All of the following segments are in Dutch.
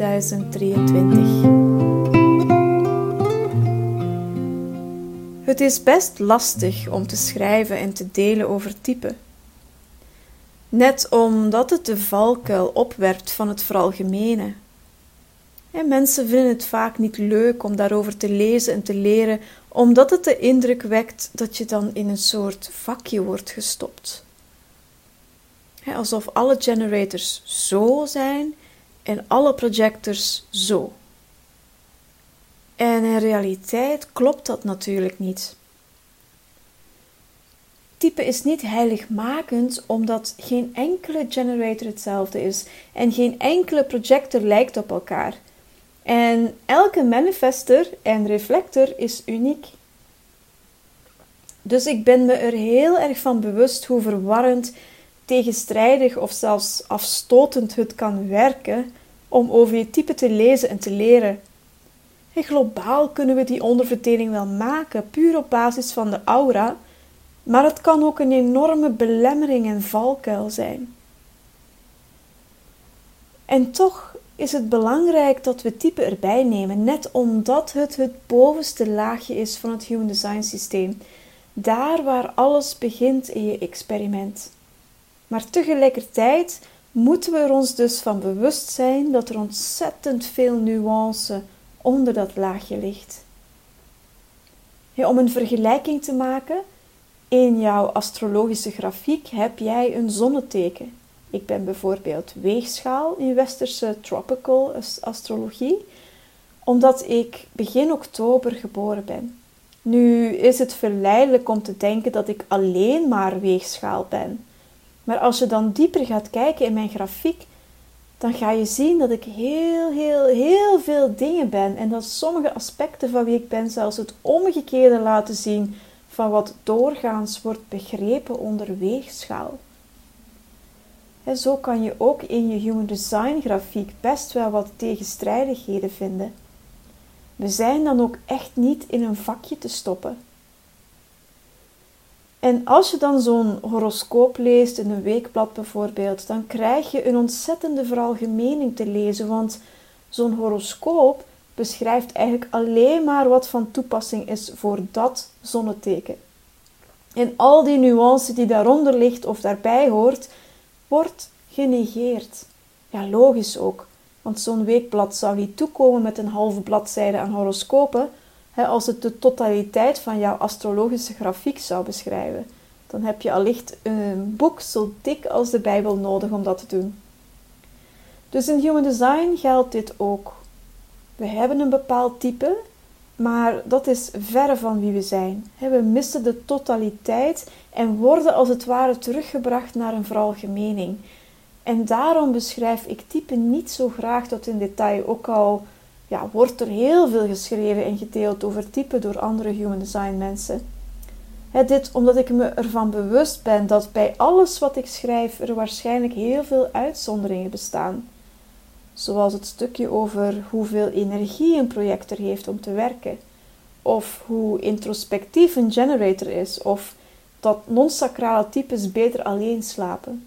18 januari 2023. Het is best lastig om te schrijven en te delen over type. Net omdat het de valkuil opwerpt van het veralgemene. En mensen vinden het vaak niet leuk om daarover te lezen en te leren, omdat het de indruk wekt dat je dan in een soort vakje wordt gestopt alsof alle generators zo zijn en alle projectors zo. En in realiteit klopt dat natuurlijk niet. Type is niet heiligmakend omdat geen enkele generator hetzelfde is en geen enkele projector lijkt op elkaar. En elke manifester en reflector is uniek. Dus ik ben me er heel erg van bewust hoe verwarrend tegenstrijdig of zelfs afstotend het kan werken om over je type te lezen en te leren. En globaal kunnen we die onderverdeling wel maken, puur op basis van de aura, maar het kan ook een enorme belemmering en valkuil zijn. En toch is het belangrijk dat we type erbij nemen, net omdat het het bovenste laagje is van het Human Design systeem, daar waar alles begint in je experiment. Maar tegelijkertijd moeten we er ons dus van bewust zijn dat er ontzettend veel nuance onder dat laagje ligt. om een vergelijking te maken, in jouw astrologische grafiek heb jij een zonneteken. Ik ben bijvoorbeeld weegschaal in westerse tropical astrologie, omdat ik begin oktober geboren ben. Nu is het verleidelijk om te denken dat ik alleen maar weegschaal ben. Maar als je dan dieper gaat kijken in mijn grafiek, dan ga je zien dat ik heel, heel, heel veel dingen ben. En dat sommige aspecten van wie ik ben zelfs het omgekeerde laten zien van wat doorgaans wordt begrepen onder weegschaal. En zo kan je ook in je Human Design grafiek best wel wat tegenstrijdigheden vinden. We zijn dan ook echt niet in een vakje te stoppen. En als je dan zo'n horoscoop leest in een weekblad bijvoorbeeld, dan krijg je een ontzettende veralgemening te lezen, want zo'n horoscoop beschrijft eigenlijk alleen maar wat van toepassing is voor dat zonneteken. En al die nuance die daaronder ligt of daarbij hoort, wordt genegeerd. Ja, logisch ook, want zo'n weekblad zou niet toekomen met een halve bladzijde aan horoscopen, als het de totaliteit van jouw astrologische grafiek zou beschrijven, dan heb je allicht een boek zo dik als de Bijbel nodig om dat te doen. Dus in Human Design geldt dit ook. We hebben een bepaald type, maar dat is verre van wie we zijn. We missen de totaliteit en worden als het ware teruggebracht naar een veralgemening. En daarom beschrijf ik type niet zo graag tot in detail, ook al ja, wordt er heel veel geschreven en gedeeld over type door andere human design mensen. dit omdat ik me ervan bewust ben dat bij alles wat ik schrijf er waarschijnlijk heel veel uitzonderingen bestaan. Zoals het stukje over hoeveel energie een projector heeft om te werken, of hoe introspectief een generator is, of dat non-sacrale types beter alleen slapen.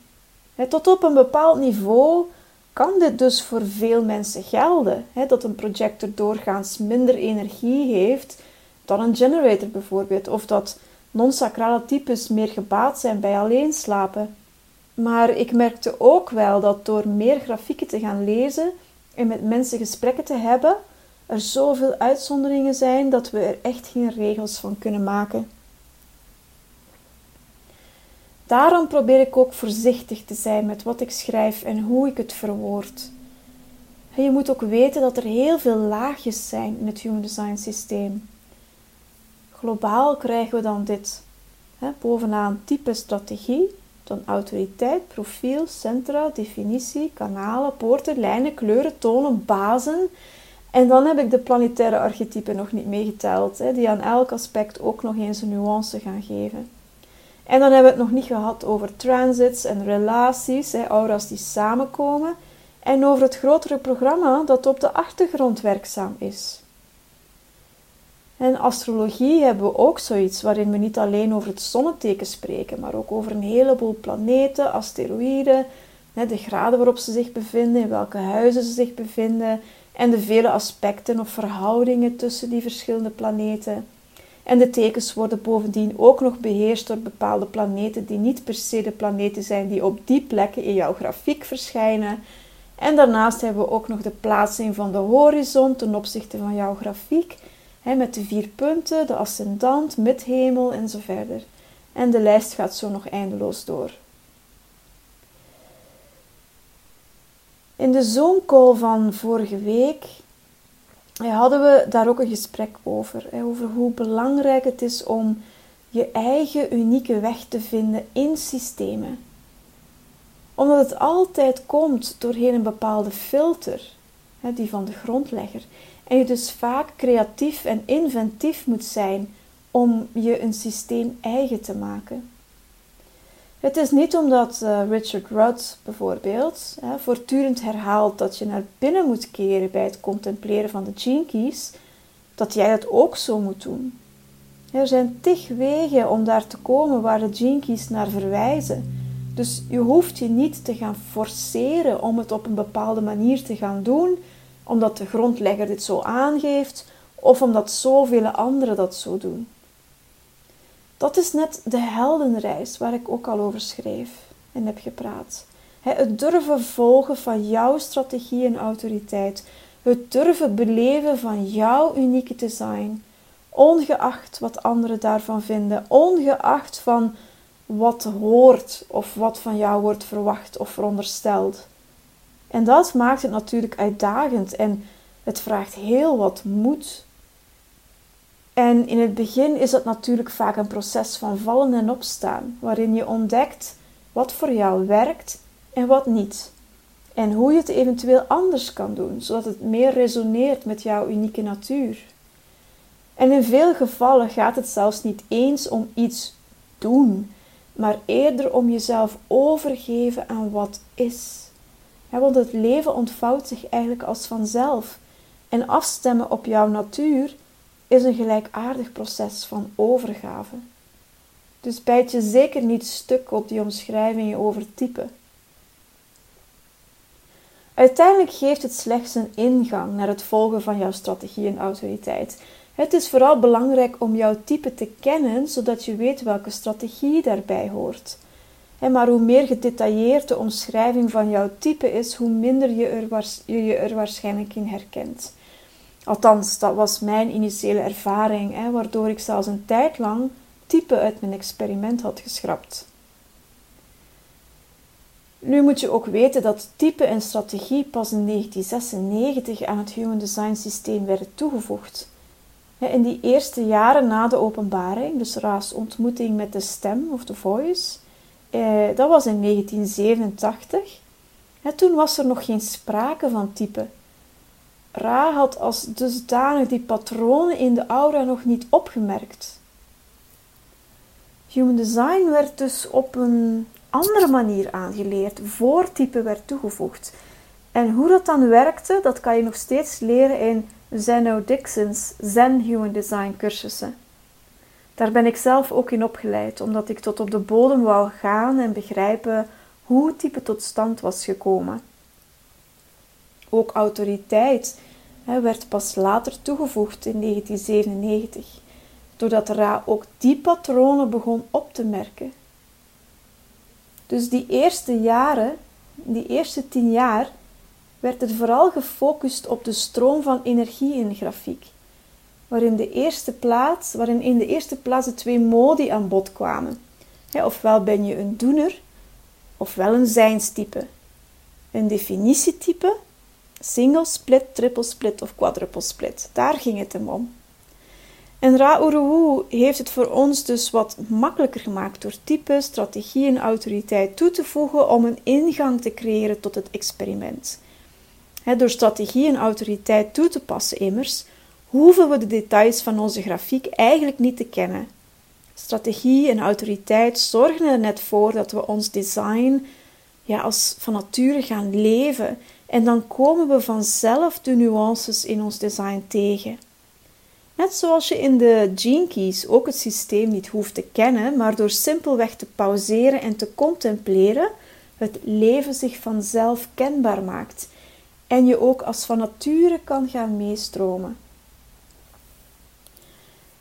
tot op een bepaald niveau kan dit dus voor veel mensen gelden. Hè, dat een projector doorgaans minder energie heeft dan een generator bijvoorbeeld. Of dat non-sacrale types meer gebaat zijn bij alleen slapen. Maar ik merkte ook wel dat door meer grafieken te gaan lezen en met mensen gesprekken te hebben, er zoveel uitzonderingen zijn dat we er echt geen regels van kunnen maken. Daarom probeer ik ook voorzichtig te zijn met wat ik schrijf en hoe ik het verwoord. Je moet ook weten dat er heel veel laagjes zijn in het Human Design systeem. Globaal krijgen we dan dit. Bovenaan type strategie, dan autoriteit, profiel, centra, definitie, kanalen, poorten, lijnen, kleuren, tonen, bazen. En dan heb ik de planetaire archetypen nog niet meegeteld, die aan elk aspect ook nog eens een nuance gaan geven. En dan hebben we het nog niet gehad over transits en relaties, hè, aura's die samenkomen. En over het grotere programma dat op de achtergrond werkzaam is. En astrologie hebben we ook zoiets waarin we niet alleen over het zonneteken spreken, maar ook over een heleboel planeten, asteroïden, de graden waarop ze zich bevinden, in welke huizen ze zich bevinden en de vele aspecten of verhoudingen tussen die verschillende planeten. En de tekens worden bovendien ook nog beheerst door bepaalde planeten die niet per se de planeten zijn die op die plekken in jouw grafiek verschijnen. En daarnaast hebben we ook nog de plaatsing van de horizon ten opzichte van jouw grafiek, met de vier punten, de ascendant, midhemel en zo verder. En de lijst gaat zo nog eindeloos door. In de Zoom-call van vorige week hadden we daar ook een gesprek over. Over hoe belangrijk het is om je eigen unieke weg te vinden in systemen. Omdat het altijd komt doorheen een bepaalde filter, die van de grondlegger. En je dus vaak creatief en inventief moet zijn om je een systeem eigen te maken. Het is niet omdat uh, Richard Rudd bijvoorbeeld hè, voortdurend herhaalt dat je naar binnen moet keren bij het contempleren van de keys, dat jij dat ook zo moet doen. Er zijn tig wegen om daar te komen waar de keys naar verwijzen. Dus je hoeft je niet te gaan forceren om het op een bepaalde manier te gaan doen, omdat de grondlegger dit zo aangeeft of omdat zoveel anderen dat zo doen. Dat is net de heldenreis waar ik ook al over schreef en heb gepraat. Het durven volgen van jouw strategie en autoriteit. Het durven beleven van jouw unieke design. Ongeacht wat anderen daarvan vinden. Ongeacht van wat hoort of wat van jou wordt verwacht of verondersteld. En dat maakt het natuurlijk uitdagend en het vraagt heel wat moed en in het begin is het natuurlijk vaak een proces van vallen en opstaan, waarin je ontdekt wat voor jou werkt en wat niet. En hoe je het eventueel anders kan doen, zodat het meer resoneert met jouw unieke natuur. En in veel gevallen gaat het zelfs niet eens om iets doen, maar eerder om jezelf overgeven aan wat is. want het leven ontvouwt zich eigenlijk als vanzelf. En afstemmen op jouw natuur is een gelijkaardig proces van overgave. Dus bijt je zeker niet stuk op die omschrijvingen over type. Uiteindelijk geeft het slechts een ingang naar het volgen van jouw strategie en autoriteit. Het is vooral belangrijk om jouw type te kennen, zodat je weet welke strategie daarbij hoort. Maar hoe meer gedetailleerd de omschrijving van jouw type is, hoe minder je er, je er waarschijnlijk in herkent. Althans, dat was mijn initiële ervaring, hè, waardoor ik zelfs een tijd lang type uit mijn experiment had geschrapt. Nu moet je ook weten dat type en strategie pas in 1996 aan het Human Design systeem werden toegevoegd. In die eerste jaren na de openbaring, dus Ra's ontmoeting met de stem of de voice, eh, dat was in 1987. Toen was er nog geen sprake van type. Ra had als dusdanig die patronen in de aura nog niet opgemerkt. Human design werd dus op een andere manier aangeleerd, voor type werd toegevoegd. En hoe dat dan werkte, dat kan je nog steeds leren in Zeno Dixon's Zen Human Design cursussen. Daar ben ik zelf ook in opgeleid, omdat ik tot op de bodem wou gaan en begrijpen hoe type tot stand was gekomen. Ook autoriteit werd pas later toegevoegd in 1997, doordat Ra ook die patronen begon op te merken. Dus die eerste jaren, die eerste tien jaar, werd het vooral gefocust op de stroom van energie in de grafiek, waarin, de eerste plaats, waarin in de eerste plaats de twee modi aan bod kwamen. ofwel ben je een doener, ofwel een zijnstype. Een definitietype Single split, triple split of quadruple split. Daar ging het hem om. En Ra heeft het voor ons dus wat makkelijker gemaakt door type, strategie en autoriteit toe te voegen om een ingang te creëren tot het experiment. door strategie en autoriteit toe te passen immers, hoeven we de details van onze grafiek eigenlijk niet te kennen. Strategie en autoriteit zorgen er net voor dat we ons design ja, als van nature gaan leven en dan komen we vanzelf de nuances in ons design tegen. Net zoals je in de Gene ook het systeem niet hoeft te kennen, maar door simpelweg te pauzeren en te contempleren, het leven zich vanzelf kenbaar maakt en je ook als van nature kan gaan meestromen.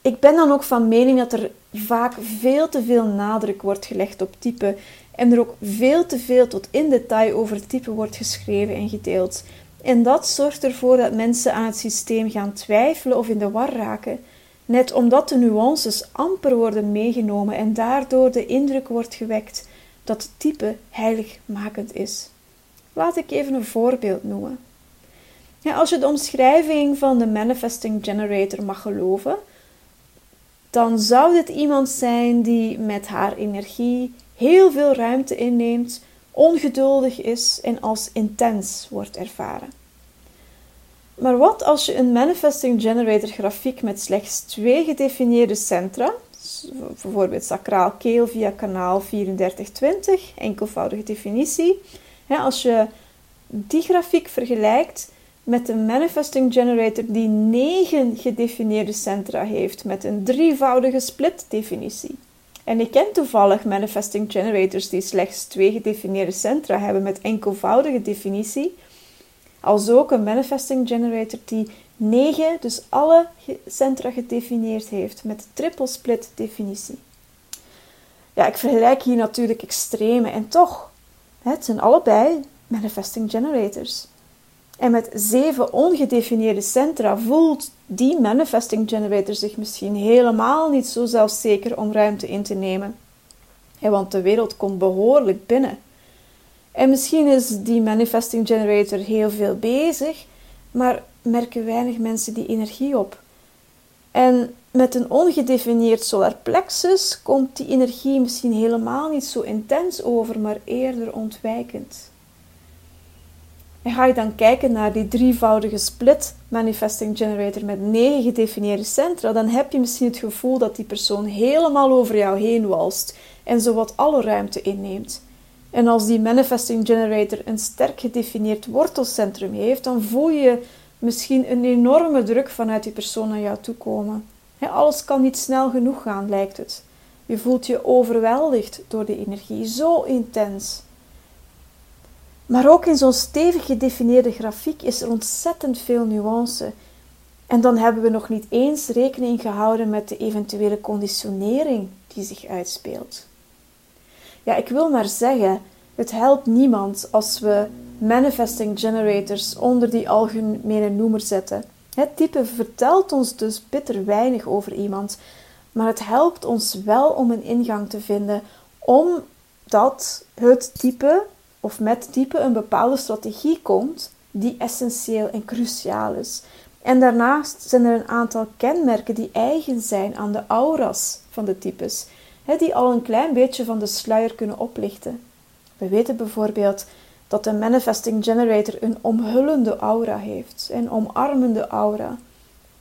Ik ben dan ook van mening dat er vaak veel te veel nadruk wordt gelegd op type en er ook veel te veel tot in detail over type wordt geschreven en gedeeld. En dat zorgt ervoor dat mensen aan het systeem gaan twijfelen of in de war raken, net omdat de nuances amper worden meegenomen en daardoor de indruk wordt gewekt dat type heiligmakend is. Laat ik even een voorbeeld noemen. Ja, als je de omschrijving van de Manifesting Generator mag geloven, dan zou dit iemand zijn die met haar energie heel veel ruimte inneemt, ongeduldig is en als intens wordt ervaren. Maar wat als je een Manifesting Generator grafiek met slechts twee gedefinieerde centra, bijvoorbeeld sacraal keel via kanaal 3420, enkelvoudige definitie, als je die grafiek vergelijkt met een manifesting generator die negen gedefinieerde centra heeft met een drievoudige split definitie. En ik ken toevallig manifesting generators die slechts twee gedefinieerde centra hebben met enkelvoudige definitie. Als ook een manifesting generator die negen, dus alle centra gedefinieerd heeft met triple split definitie. Ja, ik vergelijk hier natuurlijk extreme en toch, het zijn allebei manifesting generators. En met zeven ongedefinieerde centra voelt die manifesting generator zich misschien helemaal niet zo zelfzeker om ruimte in te nemen. want de wereld komt behoorlijk binnen. En misschien is die manifesting generator heel veel bezig, maar merken weinig mensen die energie op. En met een ongedefinieerd solar plexus komt die energie misschien helemaal niet zo intens over, maar eerder ontwijkend. En ga je dan kijken naar die drievoudige split manifesting generator met negen gedefinieerde centra, dan heb je misschien het gevoel dat die persoon helemaal over jou heen walst en zowat alle ruimte inneemt. En als die manifesting generator een sterk gedefinieerd wortelcentrum heeft, dan voel je misschien een enorme druk vanuit die persoon naar jou toe komen. alles kan niet snel genoeg gaan, lijkt het. Je voelt je overweldigd door de energie, zo intens. Maar ook in zo'n stevig gedefinieerde grafiek is er ontzettend veel nuance. En dan hebben we nog niet eens rekening gehouden met de eventuele conditionering die zich uitspeelt. Ja, ik wil maar zeggen, het helpt niemand als we manifesting generators onder die algemene noemer zetten. Het type vertelt ons dus bitter weinig over iemand, maar het helpt ons wel om een ingang te vinden, omdat het type of met type een bepaalde strategie komt die essentieel en cruciaal is. En daarnaast zijn er een aantal kenmerken die eigen zijn aan de aura's van de types, die al een klein beetje van de sluier kunnen oplichten. We weten bijvoorbeeld dat een manifesting generator een omhullende aura heeft, een omarmende aura.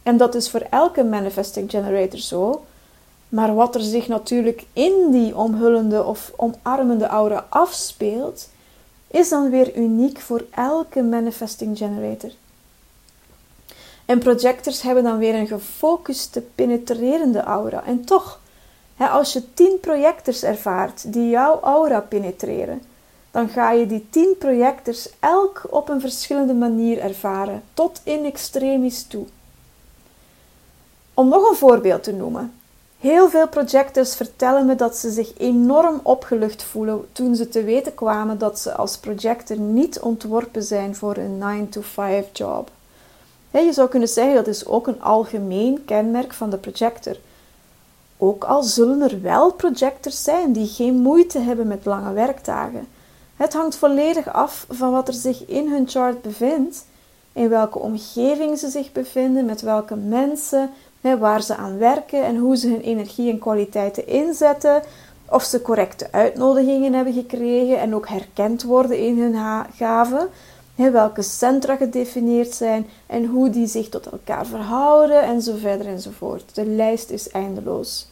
En dat is voor elke manifesting generator zo. Maar wat er zich natuurlijk in die omhullende of omarmende aura afspeelt, is dan weer uniek voor elke manifesting generator. En projectors hebben dan weer een gefocuste, penetrerende aura. En toch, als je 10 projectors ervaart die jouw aura penetreren, dan ga je die 10 projectors elk op een verschillende manier ervaren, tot in extremis toe. Om nog een voorbeeld te noemen. Heel veel projectors vertellen me dat ze zich enorm opgelucht voelen toen ze te weten kwamen dat ze als projector niet ontworpen zijn voor een 9-to-5 job. je zou kunnen zeggen dat is ook een algemeen kenmerk van de projector. Ook al zullen er wel projectors zijn die geen moeite hebben met lange werkdagen. Het hangt volledig af van wat er zich in hun chart bevindt, in welke omgeving ze zich bevinden, met welke mensen, waar ze aan werken en hoe ze hun energie en kwaliteiten inzetten, of ze correcte uitnodigingen hebben gekregen en ook herkend worden in hun gaven, welke centra gedefinieerd zijn en hoe die zich tot elkaar verhouden en zo verder enzovoort. De lijst is eindeloos.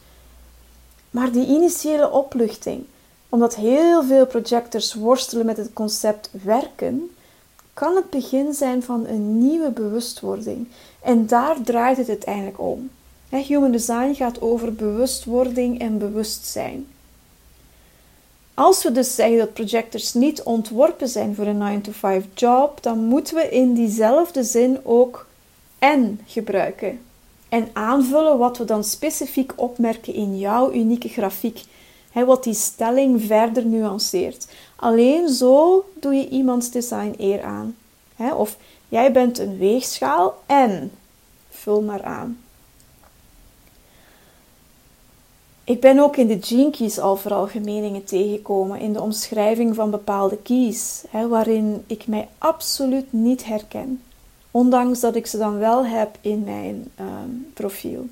Maar die initiële opluchting, omdat heel veel projectors worstelen met het concept werken, kan het begin zijn van een nieuwe bewustwording. En daar draait het uiteindelijk om. Human design gaat over bewustwording en bewustzijn. Als we dus zeggen dat projectors niet ontworpen zijn voor een 9-to-5 job, dan moeten we in diezelfde zin ook en gebruiken. En aanvullen wat we dan specifiek opmerken in jouw unieke grafiek. He, wat die stelling verder nuanceert. Alleen zo doe je iemands design eer aan. of jij bent een weegschaal en vul maar aan. Ik ben ook in de Gene Keys al veralgemeningen tegengekomen in de omschrijving van bepaalde keys, waarin ik mij absoluut niet herken, ondanks dat ik ze dan wel heb in mijn ehm, profiel.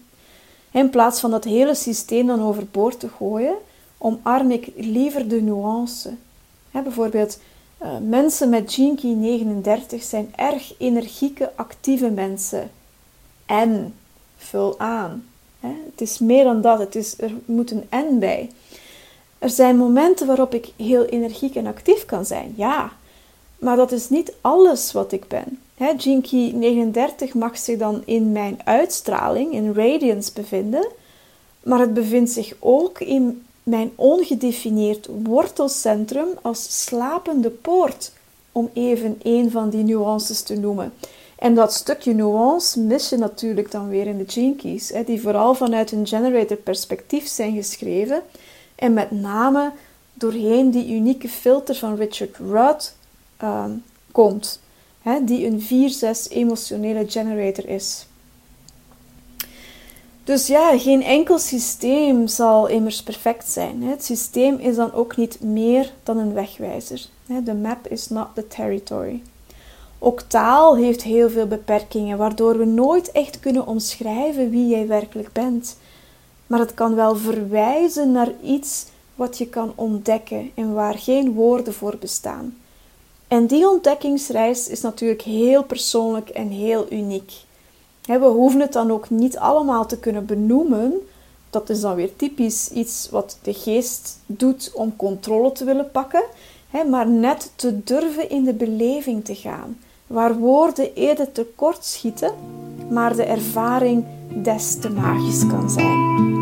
In plaats van dat hele systeem dan overboord te gooien, omarm ik liever de nuance. Bijvoorbeeld, uh, mensen met Key 39 zijn erg energieke, actieve mensen. En vul aan. Het is meer dan dat, het is, er moet een en bij. Er zijn momenten waarop ik heel energiek en actief kan zijn, ja. Maar dat is niet alles wat ik ben. Jinky 39 mag zich dan in mijn uitstraling, in radiance, bevinden. Maar het bevindt zich ook in mijn ongedefinieerd wortelcentrum als slapende poort, om even een van die nuances te noemen. En dat stukje nuance mis je natuurlijk dan weer in de hè, die vooral vanuit een generator perspectief zijn geschreven en met name doorheen die unieke filter van Richard Rudd uh, komt, die een 4-6 emotionele generator is. Dus ja, geen enkel systeem zal immers perfect zijn. Het systeem is dan ook niet meer dan een wegwijzer. De map is not the territory. Ook taal heeft heel veel beperkingen, waardoor we nooit echt kunnen omschrijven wie jij werkelijk bent. Maar het kan wel verwijzen naar iets wat je kan ontdekken en waar geen woorden voor bestaan. En die ontdekkingsreis is natuurlijk heel persoonlijk en heel uniek. We hoeven het dan ook niet allemaal te kunnen benoemen. Dat is dan weer typisch iets wat de geest doet om controle te willen pakken, maar net te durven in de beleving te gaan waar woorden eerder tekort schieten, maar de ervaring des te magisch kan zijn.